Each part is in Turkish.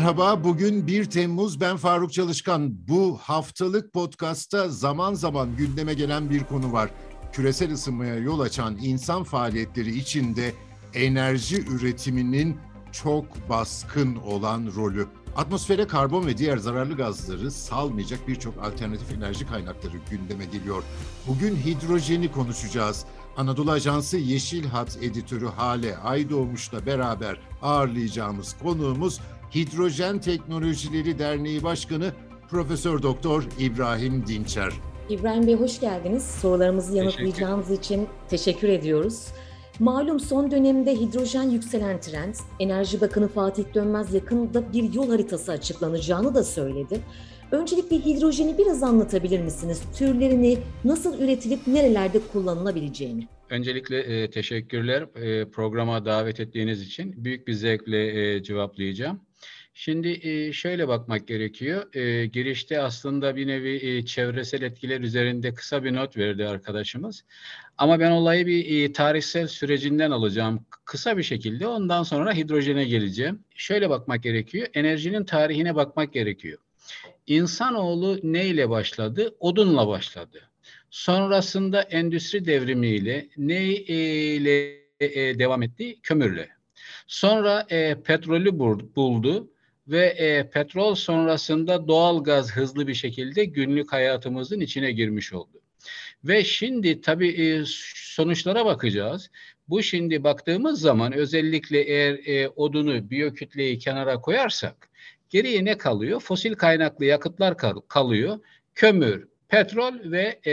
Merhaba, bugün 1 Temmuz. Ben Faruk Çalışkan. Bu haftalık podcastta zaman zaman gündeme gelen bir konu var. Küresel ısınmaya yol açan insan faaliyetleri içinde enerji üretiminin çok baskın olan rolü. Atmosfere karbon ve diğer zararlı gazları salmayacak birçok alternatif enerji kaynakları gündeme geliyor. Bugün hidrojeni konuşacağız. Anadolu Ajansı Yeşil Hat editörü Hale Aydoğmuş'la beraber ağırlayacağımız konuğumuz Hidrojen Teknolojileri Derneği Başkanı Profesör Doktor İbrahim Dinçer. İbrahim Bey hoş geldiniz. Sorularımızı yanıtlayacağınız için teşekkür ediyoruz. Malum son dönemde hidrojen yükselen trend, Enerji Bakanı Fatih Dönmez yakında bir yol haritası açıklanacağını da söyledi. Öncelikle hidrojeni biraz anlatabilir misiniz? Türlerini, nasıl üretilip nerelerde kullanılabileceğini. Öncelikle e, teşekkürler e, programa davet ettiğiniz için. Büyük bir zevkle e, cevaplayacağım. Şimdi e, şöyle bakmak gerekiyor. E, girişte aslında bir nevi e, çevresel etkiler üzerinde kısa bir not verdi arkadaşımız. Ama ben olayı bir tarihsel sürecinden alacağım kısa bir şekilde. Ondan sonra hidrojene geleceğim. Şöyle bakmak gerekiyor. Enerjinin tarihine bakmak gerekiyor. İnsanoğlu neyle başladı? Odunla başladı. Sonrasında endüstri devrimiyle ne ile devam etti? Kömürle. Sonra e, petrolü buldu ve e, petrol sonrasında doğal gaz hızlı bir şekilde günlük hayatımızın içine girmiş oldu. Ve şimdi tabii e, sonuçlara bakacağız. Bu şimdi baktığımız zaman özellikle eğer e, odunu, biyokütleyi kenara koyarsak geriye ne kalıyor? Fosil kaynaklı yakıtlar kal- kalıyor. Kömür, petrol ve e,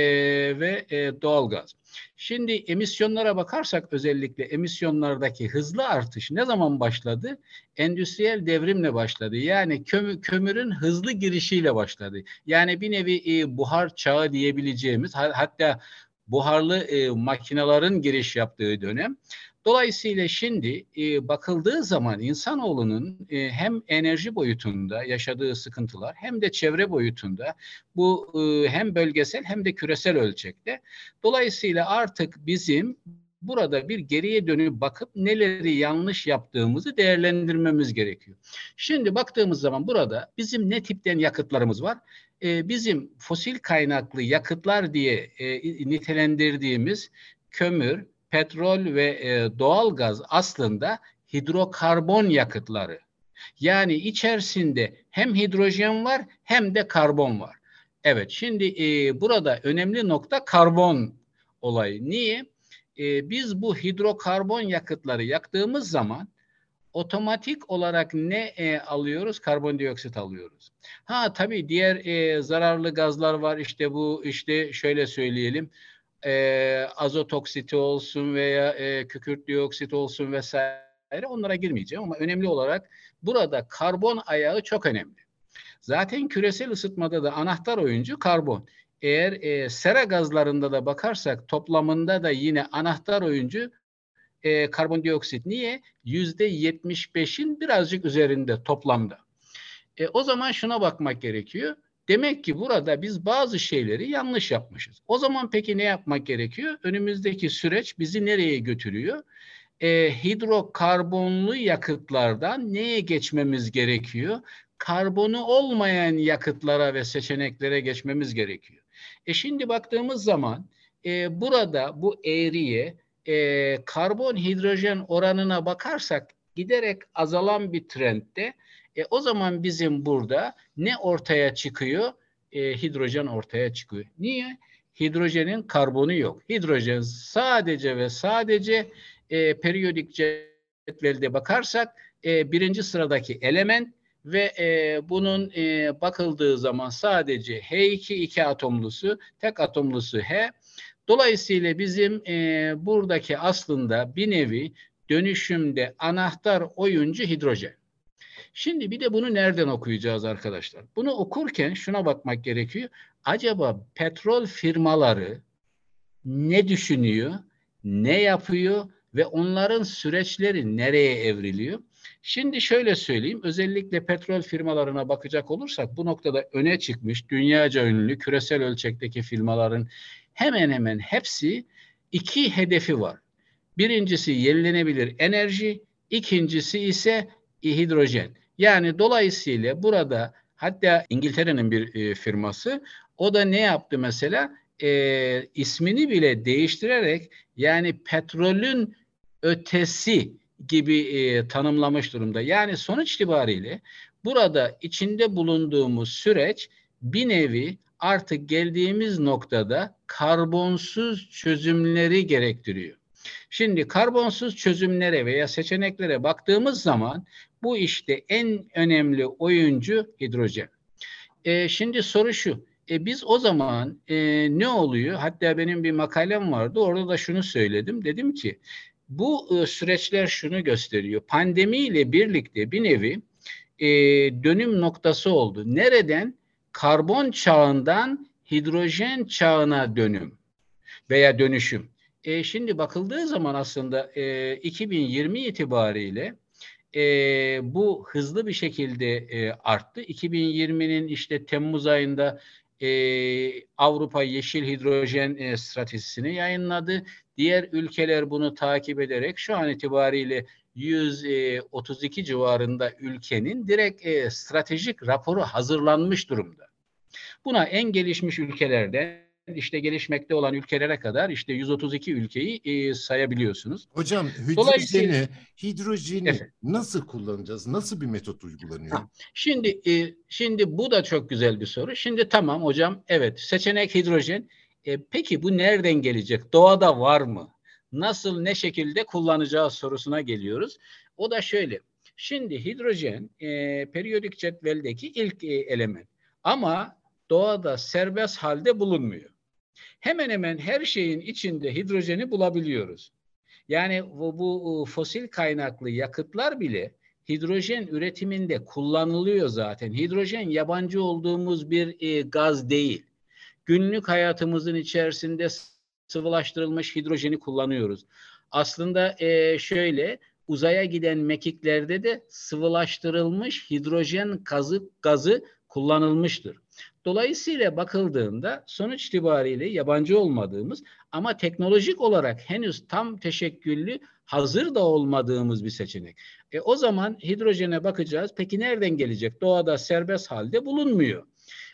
ve e, doğalgaz. Şimdi emisyonlara bakarsak özellikle emisyonlardaki hızlı artış ne zaman başladı? Endüstriyel devrimle başladı. Yani kömür, kömürün hızlı girişiyle başladı. Yani bir nevi e, buhar çağı diyebileceğimiz hatta buharlı e, makinelerin giriş yaptığı dönem. Dolayısıyla şimdi e, bakıldığı zaman insanoğlunun e, hem enerji boyutunda yaşadığı sıkıntılar hem de çevre boyutunda bu e, hem bölgesel hem de küresel ölçekte. Dolayısıyla artık bizim burada bir geriye dönüp bakıp neleri yanlış yaptığımızı değerlendirmemiz gerekiyor. Şimdi baktığımız zaman burada bizim ne tipten yakıtlarımız var? Ee, bizim fosil kaynaklı yakıtlar diye e, nitelendirdiğimiz kömür, petrol ve e, doğal gaz aslında hidrokarbon yakıtları. Yani içerisinde hem hidrojen var hem de karbon var. Evet şimdi e, burada önemli nokta karbon olayı. Niye? E, biz bu hidrokarbon yakıtları yaktığımız zaman otomatik olarak ne e, alıyoruz? Karbondioksit alıyoruz. Ha tabii diğer e, zararlı gazlar var. İşte bu işte şöyle söyleyelim e, azot oksiti olsun veya e, kükürt dioksit olsun vesaire onlara girmeyeceğim ama önemli olarak burada karbon ayağı çok önemli. Zaten küresel ısıtmada da anahtar oyuncu karbon. Eğer e, sera gazlarında da bakarsak toplamında da yine anahtar oyuncu e, karbondioksit. Niye? Yüzde yetmiş beşin birazcık üzerinde toplamda. E, o zaman şuna bakmak gerekiyor. Demek ki burada biz bazı şeyleri yanlış yapmışız. O zaman peki ne yapmak gerekiyor? Önümüzdeki süreç bizi nereye götürüyor? E, hidrokarbonlu yakıtlardan neye geçmemiz gerekiyor? Karbonu olmayan yakıtlara ve seçeneklere geçmemiz gerekiyor. E şimdi baktığımız zaman e, burada bu eğriye e, karbon hidrojen oranına bakarsak giderek azalan bir trendde e, o zaman bizim burada ne ortaya çıkıyor? E, hidrojen ortaya çıkıyor. Niye? Hidrojenin karbonu yok. Hidrojen sadece ve sadece e, periyodik cetvelde bakarsak e, birinci sıradaki element ve e, bunun e, bakıldığı zaman sadece H2 iki atomlusu, tek atomlusu H. Dolayısıyla bizim e, buradaki aslında bir nevi dönüşümde anahtar oyuncu hidrojen. Şimdi bir de bunu nereden okuyacağız arkadaşlar? Bunu okurken şuna bakmak gerekiyor. Acaba petrol firmaları ne düşünüyor, ne yapıyor ve onların süreçleri nereye evriliyor? Şimdi şöyle söyleyeyim, özellikle petrol firmalarına bakacak olursak bu noktada öne çıkmış dünyaca ünlü küresel ölçekteki firmaların hemen hemen hepsi iki hedefi var. Birincisi yenilenebilir enerji, ikincisi ise hidrojen. Yani dolayısıyla burada hatta İngiltere'nin bir e, firması o da ne yaptı mesela? E, ismini bile değiştirerek yani petrolün ötesi gibi e, tanımlamış durumda. Yani sonuç itibariyle burada içinde bulunduğumuz süreç bir nevi artık geldiğimiz noktada karbonsuz çözümleri gerektiriyor. Şimdi karbonsuz çözümlere veya seçeneklere baktığımız zaman bu işte en önemli oyuncu hidrojen. E, şimdi soru şu. E, biz o zaman e, ne oluyor? Hatta benim bir makalem vardı. Orada da şunu söyledim. Dedim ki bu e, süreçler şunu gösteriyor. Pandemiyle birlikte bir nevi e, dönüm noktası oldu. Nereden? Karbon çağından hidrojen çağına dönüm veya dönüşüm. E, şimdi bakıldığı zaman aslında e, 2020 itibariyle e, bu hızlı bir şekilde e, arttı. 2020'nin işte Temmuz ayında e, Avrupa Yeşil Hidrojen e, Stratejisini yayınladı. Diğer ülkeler bunu takip ederek şu an itibariyle 132 civarında ülkenin direkt e, stratejik raporu hazırlanmış durumda. Buna en gelişmiş ülkelerde işte gelişmekte olan ülkelere kadar işte 132 ülkeyi e, sayabiliyorsunuz. Hocam hidrojeni, hidrojeni evet. nasıl kullanacağız? Nasıl bir metot uygulanıyor? Ha, şimdi e, şimdi bu da çok güzel bir soru. Şimdi tamam hocam evet seçenek hidrojen. E, peki bu nereden gelecek? Doğada var mı? Nasıl ne şekilde kullanacağı sorusuna geliyoruz. O da şöyle. Şimdi hidrojen e, periyodik cetveldeki ilk e, element. Ama doğada serbest halde bulunmuyor hemen hemen her şeyin içinde hidrojeni bulabiliyoruz. Yani bu, bu fosil kaynaklı yakıtlar bile hidrojen üretiminde kullanılıyor zaten. Hidrojen yabancı olduğumuz bir e, gaz değil. Günlük hayatımızın içerisinde sıvılaştırılmış hidrojeni kullanıyoruz. Aslında e, şöyle uzaya giden mekiklerde de sıvılaştırılmış hidrojen gazı, gazı kullanılmıştır. Dolayısıyla bakıldığında sonuç itibariyle yabancı olmadığımız ama teknolojik olarak henüz tam teşekküllü hazır da olmadığımız bir seçenek. E, o zaman hidrojene bakacağız. Peki nereden gelecek? Doğada serbest halde bulunmuyor.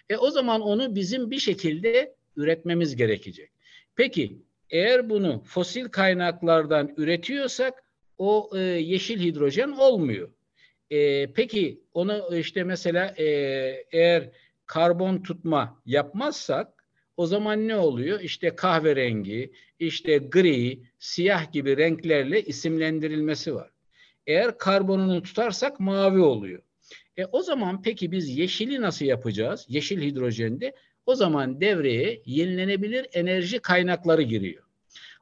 E, o zaman onu bizim bir şekilde üretmemiz gerekecek. Peki eğer bunu fosil kaynaklardan üretiyorsak o e, yeşil hidrojen olmuyor. E, peki onu işte mesela e, eğer karbon tutma yapmazsak o zaman ne oluyor? İşte kahverengi, işte gri, siyah gibi renklerle isimlendirilmesi var. Eğer karbonunu tutarsak mavi oluyor. E o zaman peki biz yeşili nasıl yapacağız? Yeşil hidrojende o zaman devreye yenilenebilir enerji kaynakları giriyor.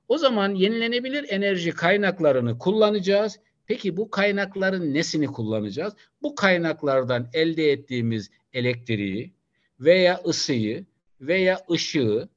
O zaman yenilenebilir enerji kaynaklarını kullanacağız. Peki bu kaynakların nesini kullanacağız? Bu kaynaklardan elde ettiğimiz elektriği veya ısıyı veya ışığı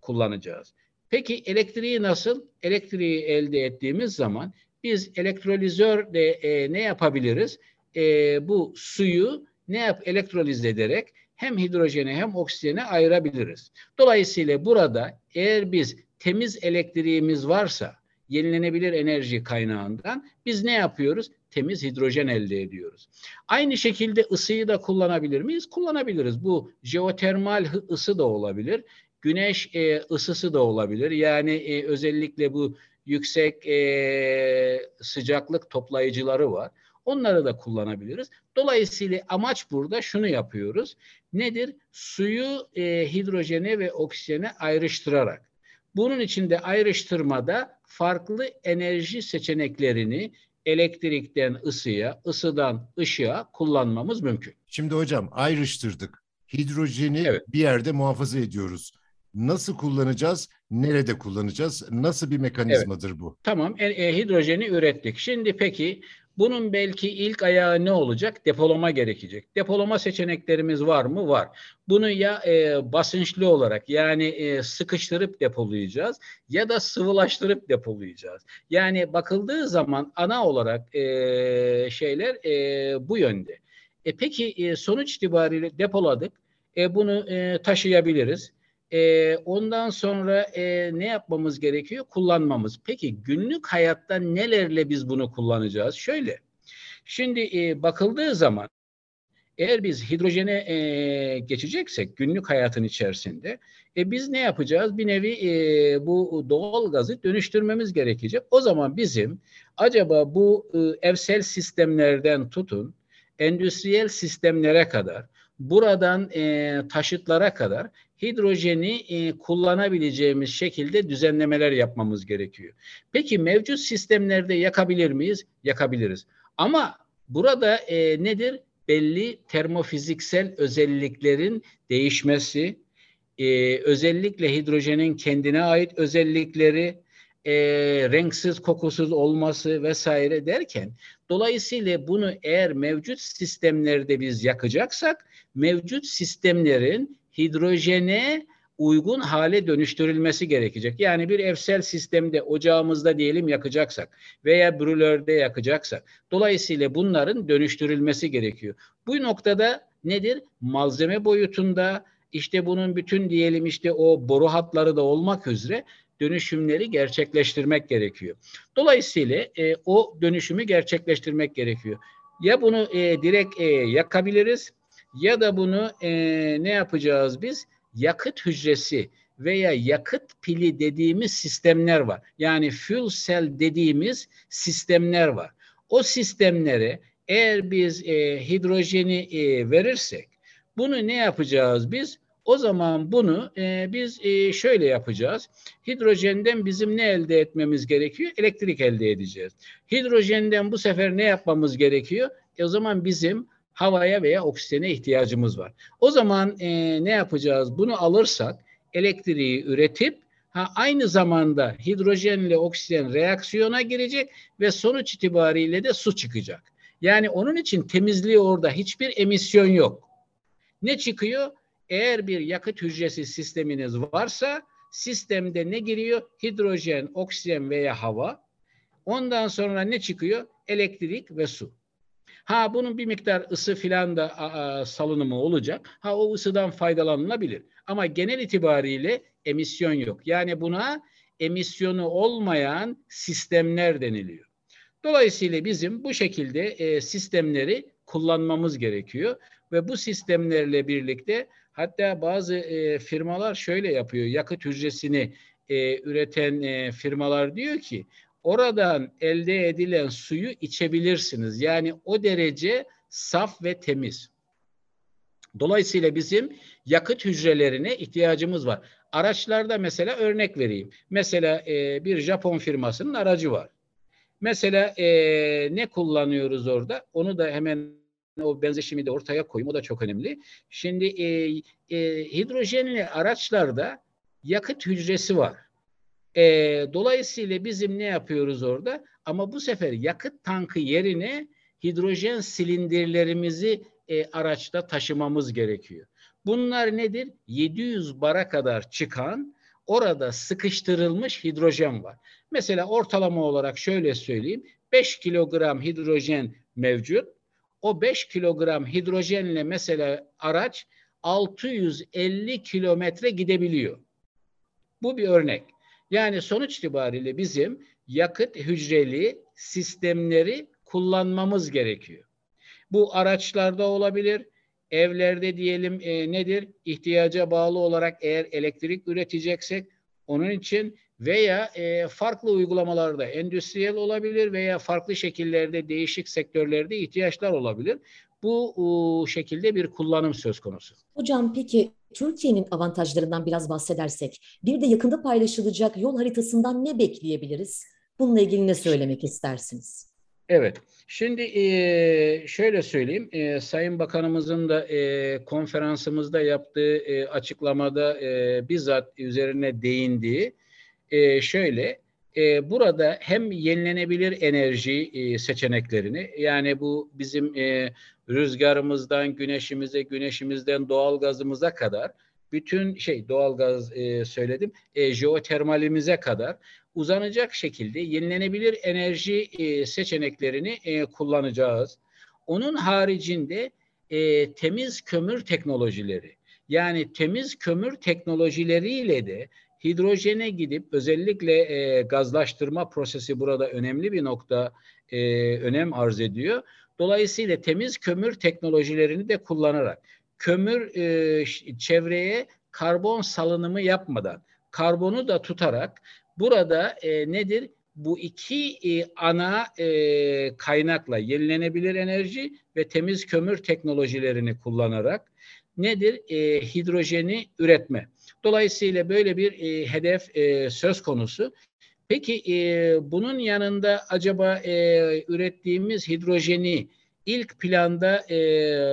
kullanacağız. Peki elektriği nasıl? Elektriği elde ettiğimiz zaman biz elektrolizörde e, ne yapabiliriz? E, bu suyu ne yap elektroliz ederek hem hidrojene hem oksijene ayırabiliriz. Dolayısıyla burada eğer biz temiz elektriğimiz varsa yenilenebilir enerji kaynağından biz ne yapıyoruz? Temiz hidrojen elde ediyoruz. Aynı şekilde ısıyı da kullanabilir miyiz? Kullanabiliriz. Bu jeotermal ısı da olabilir. Güneş e, ısısı da olabilir. Yani e, özellikle bu yüksek e, sıcaklık toplayıcıları var. Onları da kullanabiliriz. Dolayısıyla amaç burada şunu yapıyoruz. Nedir? Suyu e, hidrojene ve oksijene ayrıştırarak. Bunun için de ayrıştırmada farklı enerji seçeneklerini elektrikten ısıya, ısıdan ışığa kullanmamız mümkün. Şimdi hocam ayrıştırdık. Hidrojeni evet. bir yerde muhafaza ediyoruz. Nasıl kullanacağız? Nerede kullanacağız? Nasıl bir mekanizmadır evet. bu? Tamam, e, e, hidrojeni ürettik. Şimdi peki bunun belki ilk ayağı ne olacak? Depolama gerekecek. Depolama seçeneklerimiz var mı? Var. Bunu ya e, basınçlı olarak yani e, sıkıştırıp depolayacağız ya da sıvılaştırıp depolayacağız. Yani bakıldığı zaman ana olarak e, şeyler e, bu yönde. E, peki e, sonuç itibariyle depoladık. E, bunu e, taşıyabiliriz. E, ondan sonra e, ne yapmamız gerekiyor? Kullanmamız. Peki günlük hayatta nelerle biz bunu kullanacağız? Şöyle, Şimdi e, bakıldığı zaman eğer biz hidrojene e, geçeceksek günlük hayatın içerisinde e, biz ne yapacağız? Bir nevi e, bu doğal gazı dönüştürmemiz gerekecek. O zaman bizim acaba bu e, evsel sistemlerden tutun endüstriyel sistemlere kadar buradan e, taşıtlara kadar hidrojeni e, kullanabileceğimiz şekilde düzenlemeler yapmamız gerekiyor. Peki mevcut sistemlerde yakabilir miyiz? Yakabiliriz. Ama burada e, nedir? Belli termofiziksel özelliklerin değişmesi, e, özellikle hidrojenin kendine ait özellikleri, e, renksiz kokusuz olması vesaire derken dolayısıyla bunu eğer mevcut sistemlerde biz yakacaksak mevcut sistemlerin hidrojene uygun hale dönüştürülmesi gerekecek. Yani bir evsel sistemde ocağımızda diyelim yakacaksak veya brülörde yakacaksak dolayısıyla bunların dönüştürülmesi gerekiyor. Bu noktada nedir? Malzeme boyutunda işte bunun bütün diyelim işte o boru hatları da olmak üzere dönüşümleri gerçekleştirmek gerekiyor. Dolayısıyla e, o dönüşümü gerçekleştirmek gerekiyor. Ya bunu e, direkt e, yakabiliriz ya da bunu e, ne yapacağız biz? Yakıt hücresi veya yakıt pili dediğimiz sistemler var. Yani fuel cell dediğimiz sistemler var. O sistemlere eğer biz e, hidrojeni e, verirsek bunu ne yapacağız biz? O zaman bunu e, biz e, şöyle yapacağız. Hidrojenden bizim ne elde etmemiz gerekiyor? Elektrik elde edeceğiz. Hidrojenden bu sefer ne yapmamız gerekiyor? E, o zaman bizim havaya veya oksijene ihtiyacımız var. O zaman e, ne yapacağız? Bunu alırsak elektriği üretip ha, aynı zamanda hidrojenle oksijen reaksiyona girecek ve sonuç itibariyle de su çıkacak. Yani onun için temizliği orada hiçbir emisyon yok. Ne çıkıyor? Eğer bir yakıt hücresi sisteminiz varsa sistemde ne giriyor? Hidrojen, oksijen veya hava. Ondan sonra ne çıkıyor? Elektrik ve su. Ha bunun bir miktar ısı filan da a, a, salınımı olacak. Ha o ısıdan faydalanılabilir. Ama genel itibariyle emisyon yok. Yani buna emisyonu olmayan sistemler deniliyor. Dolayısıyla bizim bu şekilde e, sistemleri kullanmamız gerekiyor ve bu sistemlerle birlikte hatta bazı e, firmalar şöyle yapıyor. Yakıt hücresini e, üreten e, firmalar diyor ki oradan elde edilen suyu içebilirsiniz. Yani o derece saf ve temiz. Dolayısıyla bizim yakıt hücrelerine ihtiyacımız var. Araçlarda mesela örnek vereyim. Mesela e, bir Japon firmasının aracı var. Mesela e, ne kullanıyoruz orada? Onu da hemen o benzeşimi de ortaya koyayım. O da çok önemli. Şimdi e, e, hidrojenli araçlarda yakıt hücresi var. E, dolayısıyla bizim ne yapıyoruz orada? Ama bu sefer yakıt tankı yerine hidrojen silindirlerimizi e, araçta taşımamız gerekiyor. Bunlar nedir? 700 bara kadar çıkan orada sıkıştırılmış hidrojen var. Mesela ortalama olarak şöyle söyleyeyim. 5 kilogram hidrojen mevcut. O 5 kilogram hidrojenle mesela araç 650 kilometre gidebiliyor. Bu bir örnek. Yani sonuç itibariyle bizim yakıt hücreli sistemleri kullanmamız gerekiyor. Bu araçlarda olabilir, evlerde diyelim e, nedir? İhtiyaca bağlı olarak eğer elektrik üreteceksek onun için veya e, farklı uygulamalarda endüstriyel olabilir veya farklı şekillerde değişik sektörlerde ihtiyaçlar olabilir. Bu şekilde bir kullanım söz konusu. Hocam peki Türkiye'nin avantajlarından biraz bahsedersek bir de yakında paylaşılacak yol haritasından ne bekleyebiliriz? Bununla ilgili ne söylemek istersiniz? Evet. Şimdi e, şöyle söyleyeyim. E, Sayın Bakanımızın da e, konferansımızda yaptığı e, açıklamada e, bizzat üzerine değindiği e, şöyle e, burada hem yenilenebilir enerji e, seçeneklerini yani bu bizim e, rüzgarımızdan güneşimize, güneşimizden doğal gazımıza kadar bütün şey doğal gaz e, söyledim e, jeotermalimize kadar uzanacak şekilde yenilenebilir enerji e, seçeneklerini e, kullanacağız. Onun haricinde e, temiz kömür teknolojileri yani temiz kömür teknolojileriyle de hidrojene gidip özellikle e, gazlaştırma prosesi burada önemli bir nokta e, önem arz ediyor. Dolayısıyla temiz kömür teknolojilerini de kullanarak kömür e, çevreye karbon salınımı yapmadan karbonu da tutarak burada e, nedir? Bu iki e, ana e, kaynakla yenilenebilir enerji ve temiz kömür teknolojilerini kullanarak nedir? E, hidrojeni üretme. Dolayısıyla böyle bir e, hedef e, söz konusu. Peki e, bunun yanında acaba e, ürettiğimiz hidrojeni ilk planda e,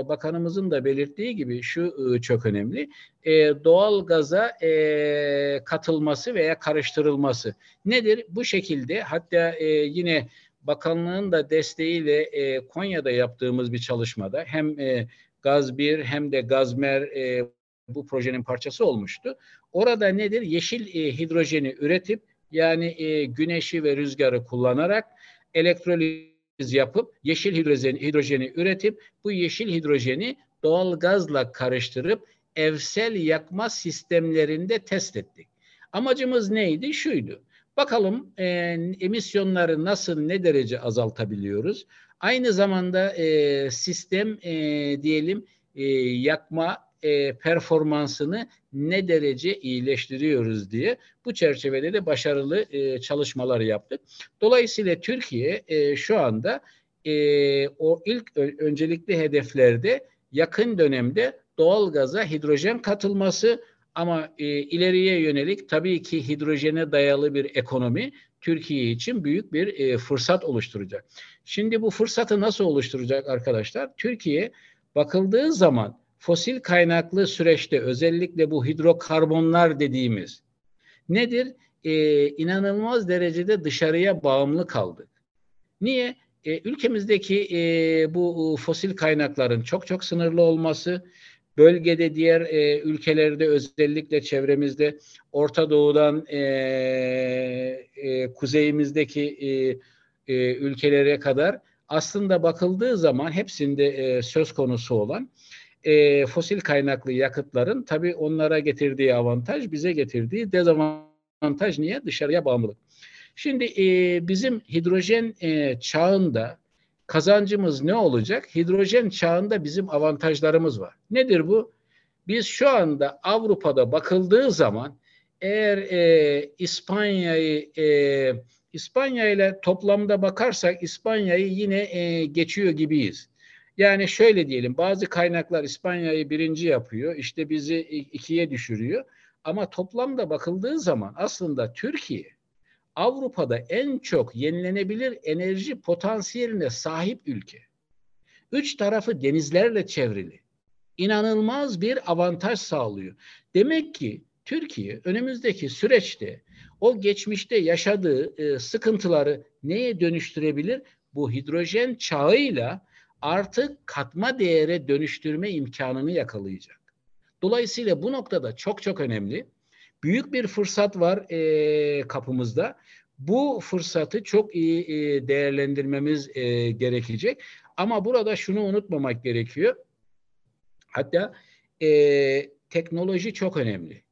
bakanımızın da belirttiği gibi şu e, çok önemli. E, doğal gaza e, katılması veya karıştırılması. Nedir? Bu şekilde hatta e, yine bakanlığın da desteğiyle e, Konya'da yaptığımız bir çalışmada hem e, Gaz 1 hem de Gazmer e, bu projenin parçası olmuştu. Orada nedir? Yeşil e, hidrojeni üretip yani e, güneşi ve rüzgarı kullanarak elektroliz yapıp yeşil hidrojeni, hidrojeni üretip bu yeşil hidrojeni doğal gazla karıştırıp evsel yakma sistemlerinde test ettik. Amacımız neydi? Şuydu. Bakalım e, emisyonları nasıl, ne derece azaltabiliyoruz? Aynı zamanda e, sistem e, diyelim e, yakma e, performansını ne derece iyileştiriyoruz diye bu çerçevede de başarılı e, çalışmalar yaptık. Dolayısıyla Türkiye e, şu anda e, o ilk öncelikli hedeflerde yakın dönemde doğal gaza hidrojen katılması ama e, ileriye yönelik tabii ki hidrojene dayalı bir ekonomi Türkiye için büyük bir e, fırsat oluşturacak. Şimdi bu fırsatı nasıl oluşturacak arkadaşlar? Türkiye bakıldığı zaman fosil kaynaklı süreçte özellikle bu hidrokarbonlar dediğimiz nedir? Ee, inanılmaz derecede dışarıya bağımlı kaldık. Niye? Ee, ülkemizdeki e, bu fosil kaynakların çok çok sınırlı olması, bölgede diğer e, ülkelerde özellikle çevremizde Orta Doğu'dan e, e, kuzeyimizdeki e, e, ülkelere kadar aslında bakıldığı zaman hepsinde e, söz konusu olan e, fosil kaynaklı yakıtların tabii onlara getirdiği avantaj bize getirdiği dezavantaj niye? Dışarıya bağımlılık. Şimdi e, bizim hidrojen e, çağında kazancımız ne olacak? Hidrojen çağında bizim avantajlarımız var. Nedir bu? Biz şu anda Avrupa'da bakıldığı zaman eğer e, İspanya'yı e, İspanya ile toplamda bakarsak İspanya'yı yine e, geçiyor gibiyiz. Yani şöyle diyelim bazı kaynaklar İspanya'yı birinci yapıyor işte bizi ikiye düşürüyor ama toplamda bakıldığı zaman aslında Türkiye Avrupa'da en çok yenilenebilir enerji potansiyeline sahip ülke. Üç tarafı denizlerle çevrili. İnanılmaz bir avantaj sağlıyor. Demek ki Türkiye önümüzdeki süreçte o geçmişte yaşadığı e, sıkıntıları neye dönüştürebilir? Bu hidrojen çağıyla artık katma değere dönüştürme imkanını yakalayacak. Dolayısıyla bu noktada çok çok önemli. Büyük bir fırsat var e, kapımızda. Bu fırsatı çok iyi e, değerlendirmemiz e, gerekecek. Ama burada şunu unutmamak gerekiyor. Hatta e, teknoloji çok önemli.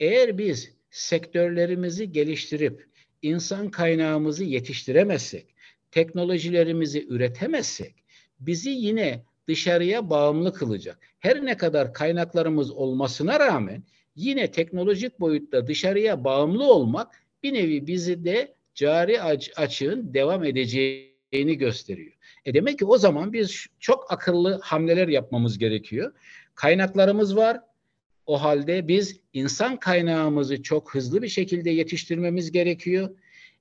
Eğer biz sektörlerimizi geliştirip insan kaynağımızı yetiştiremezsek, teknolojilerimizi üretemezsek bizi yine dışarıya bağımlı kılacak. Her ne kadar kaynaklarımız olmasına rağmen yine teknolojik boyutta dışarıya bağımlı olmak bir nevi bizi de cari aç açığın devam edeceğini gösteriyor. E demek ki o zaman biz çok akıllı hamleler yapmamız gerekiyor. Kaynaklarımız var. O halde biz insan kaynağımızı çok hızlı bir şekilde yetiştirmemiz gerekiyor.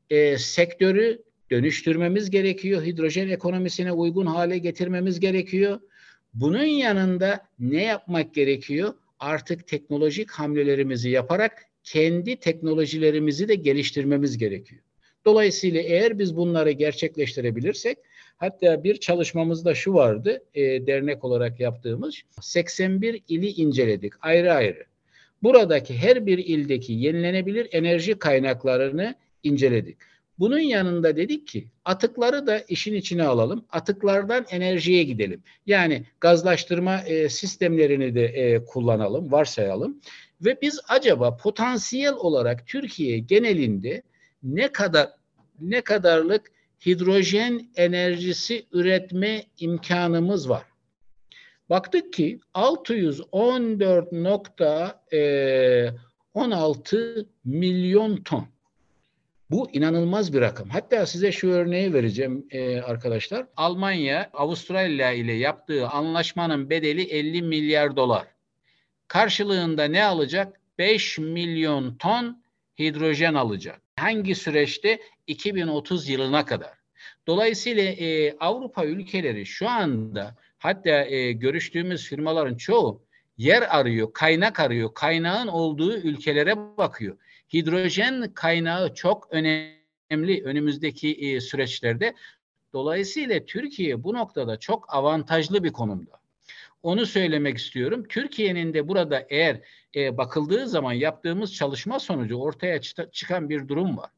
E, sektörü dönüştürmemiz gerekiyor. Hidrojen ekonomisine uygun hale getirmemiz gerekiyor. Bunun yanında ne yapmak gerekiyor? Artık teknolojik hamlelerimizi yaparak kendi teknolojilerimizi de geliştirmemiz gerekiyor. Dolayısıyla eğer biz bunları gerçekleştirebilirsek hatta bir çalışmamızda şu vardı e, dernek olarak yaptığımız 81 ili inceledik ayrı ayrı. Buradaki her bir ildeki yenilenebilir enerji kaynaklarını inceledik. Bunun yanında dedik ki atıkları da işin içine alalım. Atıklardan enerjiye gidelim. Yani gazlaştırma e, sistemlerini de e, kullanalım, varsayalım. Ve biz acaba potansiyel olarak Türkiye genelinde ne kadar ne kadarlık hidrojen enerjisi üretme imkanımız var. Baktık ki 614.16 milyon ton. Bu inanılmaz bir rakam. Hatta size şu örneği vereceğim e, arkadaşlar. Almanya Avustralya ile yaptığı anlaşmanın bedeli 50 milyar dolar. Karşılığında ne alacak? 5 milyon ton hidrojen alacak. Hangi süreçte? 2030 yılına kadar. Dolayısıyla e, Avrupa ülkeleri şu anda hatta e, görüştüğümüz firmaların çoğu yer arıyor, kaynak arıyor. Kaynağın olduğu ülkelere bakıyor. Hidrojen kaynağı çok önemli önümüzdeki e, süreçlerde. Dolayısıyla Türkiye bu noktada çok avantajlı bir konumda. Onu söylemek istiyorum. Türkiye'nin de burada eğer e, bakıldığı zaman yaptığımız çalışma sonucu ortaya çıkan bir durum var.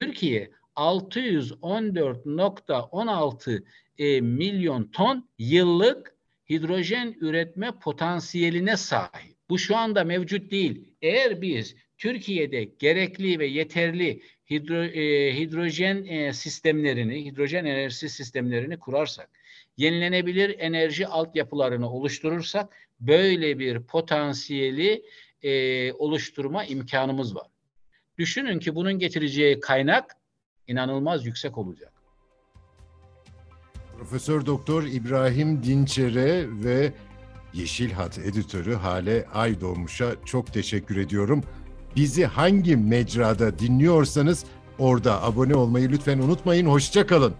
Türkiye 614.16 e, milyon ton yıllık hidrojen üretme potansiyeline sahip. Bu şu anda mevcut değil. Eğer biz Türkiye'de gerekli ve yeterli hidro, e, hidrojen e, sistemlerini, hidrojen enerjisi sistemlerini kurarsak, yenilenebilir enerji altyapılarını oluşturursak böyle bir potansiyeli e, oluşturma imkanımız var. Düşünün ki bunun getireceği kaynak inanılmaz yüksek olacak. Profesör Doktor İbrahim Dinçer'e ve Yeşil Hat editörü Hale Aydoğmuş'a çok teşekkür ediyorum. Bizi hangi mecrada dinliyorsanız orada abone olmayı lütfen unutmayın. Hoşçakalın.